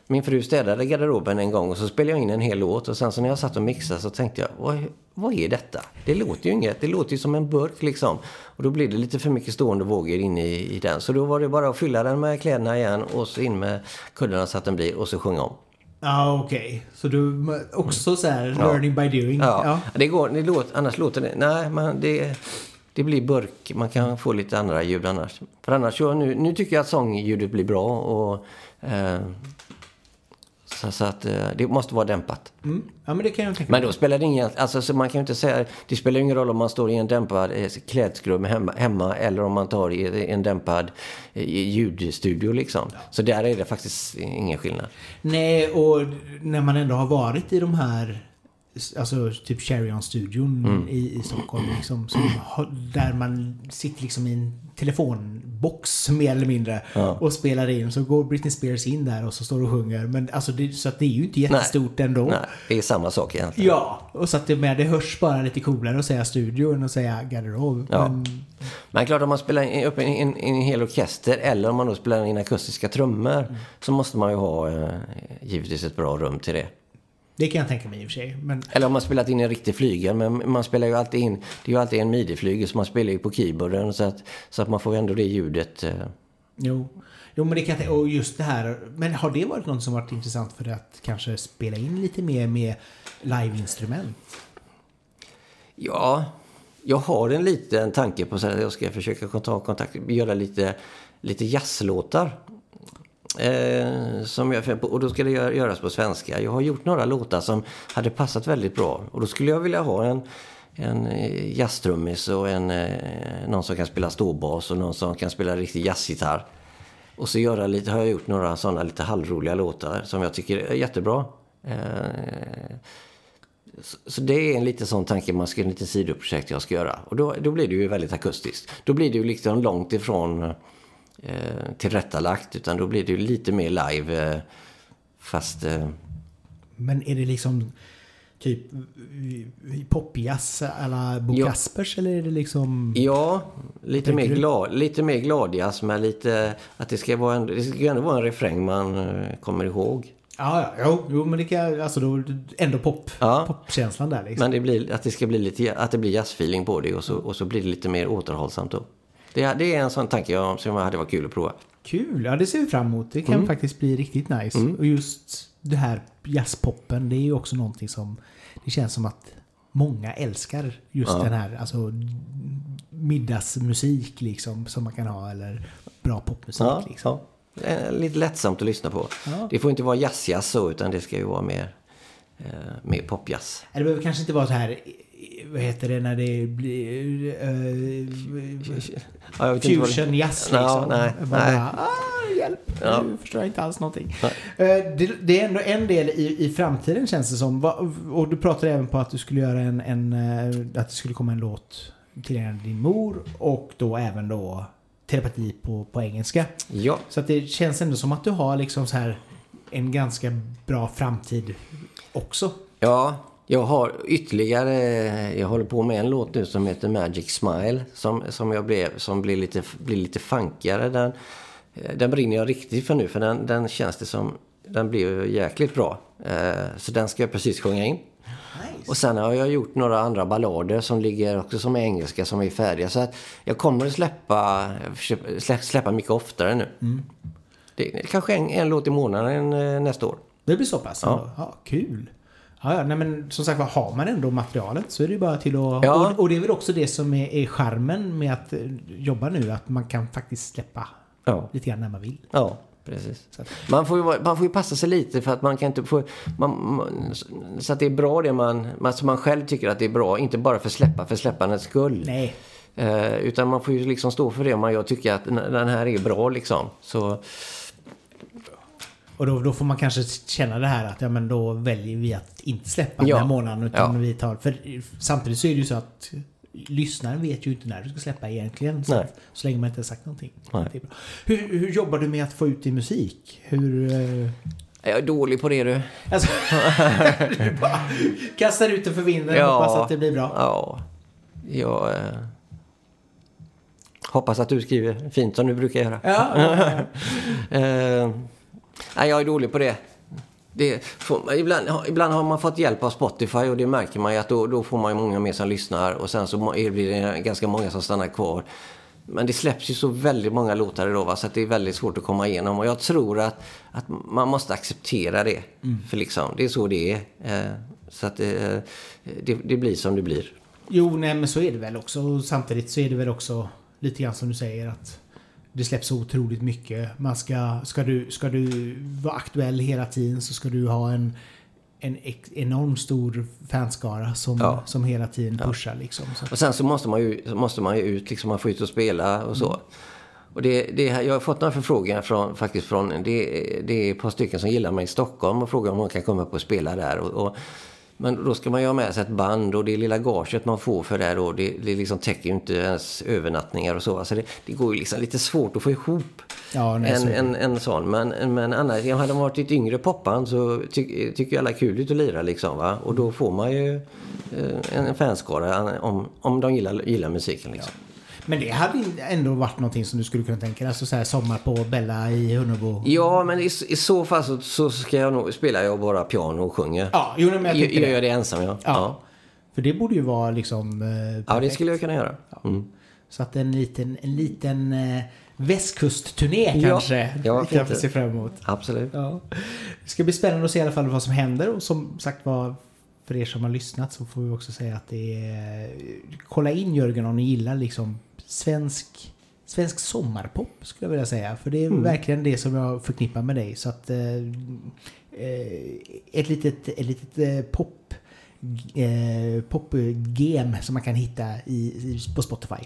Min fru städade garderoben en gång och så spelade jag in en hel låt. Och sen så när jag satt och mixade så tänkte jag, vad, vad är detta? Det låter ju inget. Det låter ju som en burk liksom. Och då blir det lite för mycket stående vågor inne i, i den. Så då var det bara att fylla den med kläderna igen och så in med kuddarna så att den blir och så sjunga om. Ja, okej. Så du också så här, Ja. learning by doing? Ja, Det går, det låter, annars låter det... Nej, men det, det blir burk. Man kan få lite andra ljud annars. För annars, så nu, nu tycker jag att sångljudet blir bra. Och, eh, så, så att eh, det måste vara dämpat. Mm. Ja, men det kan jag tänka Men då spelar det ingen... Alltså, så man kan ju inte säga... Det spelar ingen roll om man står i en dämpad eh, klädskrubb hemma, hemma eller om man tar i en dämpad eh, ljudstudio liksom. Så där är det faktiskt ingen skillnad. Nej, och när man ändå har varit i de här alltså typ Cherion-studion Mm. i, i Stockholm. Liksom, som, där man sitter liksom i en telefonbox mer eller mindre Ja. och spelar in. Så går Britney Spears in där och så står och sjunger. Men alltså det, så att det är ju inte jättestort ändå. Nej, det är samma sak egentligen. Ja, och så att det, med, det hörs bara lite coolare att säga studio än att säga garderob. Ja. Men, Men klart om man spelar in, upp en, en, en hel orkester eller om man då spelar in akustiska trummor Mm. så måste man ju ha eh, givetvis ett bra rum till det. Det kan jag tänka mig i och för sig. Men Eller om man spelat in en riktig flygel, men man spelar ju alltid in, det är ju alltid en midi-flygel så man spelar ju på keyboarden så att, så att man får ändå det ljudet. Eh, jo. Jo men det kan jag och just det här. Men har det varit något som varit intressant för dig att kanske spela in lite mer med liveinstrument? Ja, jag har en liten tanke på så att jag ska försöka ta kontakt, göra lite, lite jazzlåtar. Eh, som jag, och då ska det göras på svenska. Jag har gjort några låtar som hade passat väldigt bra. Och då skulle jag vilja ha en, en eh, jazztrummis och en, eh, någon som kan spela ståbas och någon som kan spela riktig jazzgitarr. Och så göra lite, har jag gjort några sådana lite halvroliga låtar som jag tycker är jättebra. Eh, så, så det är en lite sån tanke, man ska en liten sidoprojekt jag ska göra. Och då, då blir det ju väldigt akustiskt. Då blir det ju liksom långt ifrån eh, eh, tillrättalagt, utan då blir det ju lite mer live. Eh, fast... Eh, Men är det liksom typ popjazz alla Bo Ja. Kaspers eller är det liksom... ja, lite mer, glad, lite mer gladjazz med lite... Att det ska vara en, det ska ändå vara en refräng man eh, kommer ihåg. Ja, ja, jo, men det kan alltså då ändå pop, Ja. popkänslan där liksom. Men det blir, att det ska bli lite, att det blir jazzfeeling på det och så, och så blir det lite mer återhållsamt då. Det, det är en sån tanke jag, som hade varit kul att prova. Kul, ja det ser vi fram emot. Det kan faktiskt bli riktigt nice. Och just det här jazzpoppen, det är ju också någonting som det känns som att många älskar. Just Ja. den här alltså middagsmusik liksom som man kan ha eller bra popmusik Ja, liksom. ja. Är Lite lättsamt att lyssna på. Det får inte vara jazzjazz så, utan det ska ju vara mer, eh, mer popjazz. Det behöver kanske inte vara så här, eh, vad heter det när det blir... Uh, Fusion jazz Ja, liksom. nej, Bara, nej. Ah, hjälp, Ja. nu förstår jag inte alls någonting. Eh, Det, det är ändå en del i, i framtiden känns det som. Och du pratade även på att du skulle göra en, en eh, att det skulle komma en låt till din mor och då även då telepati på, på engelska. Ja, Så att det känns ändå som att du har liksom så här en ganska bra framtid också. ja, jag har ytterligare, jag håller på med en låt nu som heter Magic Smile. Som, som, jag blev, som blir, lite, blir lite funkigare. Den, den brinner jag riktigt för nu, för den, den känns det som, den blir ju jäkligt bra. Eh, Så den ska jag precis sjunga in. Och sen har jag gjort några andra ballader som ligger också som är engelska som är färdiga. Så att jag kommer att släppa, släppa, mycket oftare nu. Det är kanske en, en låt i månaden eh, nästa år. Det blir så pass? Ja. ja kul. Ja, nej, men som sagt har man ändå materialet så är det ju bara till att... Ja. Och, och det är väl också det som är, är charmen med att eh, jobba nu, att man kan faktiskt släppa Ja, lite grann när man vill. ja precis. Man får, ju, man får ju passa sig lite för att man kan inte få... Man, man, så att det är bra det man... man- Så man själv tycker att det är bra, inte bara för släppa för släppandets skull. Nej. Eh, utan man får ju liksom stå för det om man jag tycker att den här är bra liksom. Så Och då, då får man kanske känna det här att ja, men då väljer vi att inte släppa Ja. den här månaden utan Ja. vi tar... För samtidigt så är det ju så att lyssnaren vet ju inte när du ska släppa egentligen. Så, så länge man inte har sagt någonting. Nej. Det är bra. Hur, hur jobbar du med att få ut din musik? Hur... eh, jag är dålig på det du. Alltså, du bara kastar ut det för vinden och Ja. hoppas att det blir bra. Ja, jag eh, hoppas att du skriver fint som du brukar göra. Ja, ja, ja. Eh, nej, jag är dålig på det. det får, ibland, ibland har man fått hjälp av Spotify och det märker man ju att då, då får man ju många mer som lyssnar och sen så blir det ganska många som stannar kvar. Men det släpps ju så väldigt många låtar idag va? så att det är väldigt svårt att komma igenom. Och jag tror att, att man måste acceptera det. För liksom, det är så det är. Eh, så att eh, det, det blir som det blir. Jo, nej men så är det väl också. Och samtidigt så är det väl också lite grann som du säger att det släpps otroligt mycket. Man ska, ska, du, ska du vara aktuell hela tiden så ska du ha en, en enorm stor fanskara som, Ja. som hela tiden pushar liksom. Så. Och sen så måste man ju, så måste man ju ut, liksom man får ut och spela och så. Och det, det, jag har fått några förfrågningar från, faktiskt från, det, det är ett par stycken som gillar mig i Stockholm och frågar om de kan komma upp och spela där. Och, och Men då ska man ju ha med sig ett band och det lilla gaget man får för det då, det, det liksom täcker ju inte ens övernattningar och så. Alltså det, det går ju liksom lite svårt att få ihop Ja, nej, en, så- en, en sån. Men, men annars, hade man varit ett yngre popband så ty, tycker alla kul ut att lira liksom va. Och då får man ju eh, en fanskara om, om de gillar, gillar musiken liksom. Men det hade ändå varit någonting som du skulle kunna tänka dig. Alltså så här sommar på Bella i Hunnebo. Ja, men i, i så fall så, så ska jag nog, spelar jag bara piano och sjunger. Ja, jo, men jag Gör det. jag det ensam ja. Ja. För det borde ju vara liksom... eh, Ja, det perfekt. skulle jag kunna göra. Mm. Så att en liten, en liten eh, västkustturné Ja. kanske. Ja, vi kan få se fram emot. Absolut. Ja. Det ska bli spännande att se i alla fall vad som händer och som sagt var för er som har lyssnat så får vi också säga att det är... Kolla in Jörgen om ni gillar liksom svensk, svensk sommarpop skulle jag vilja säga. För det är verkligen det som jag förknippar med dig. Så att... Eh, eh, ett litet, ett litet eh, pop... Eh, popgem som man kan hitta i, i, på Spotify.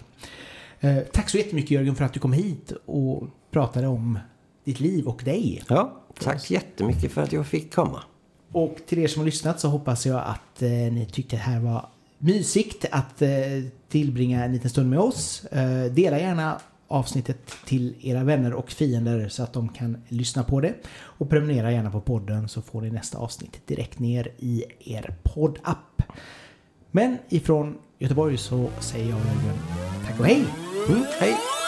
Eh, tack så jättemycket Jörgen för att du kom hit och pratade om ditt liv och dig. Ja, tack jättemycket för att jag fick komma. Och till er som har lyssnat så hoppas jag att eh, ni tyckte det här var mysigt att eh, tillbringa en liten stund med oss. Eh, dela gärna avsnittet till era vänner och fiender så att de kan lyssna på det. Och prenumerera gärna på podden så får ni nästa avsnitt direkt ner i er poddapp. Men ifrån Göteborg så säger jag tack och hej! Mm, hej!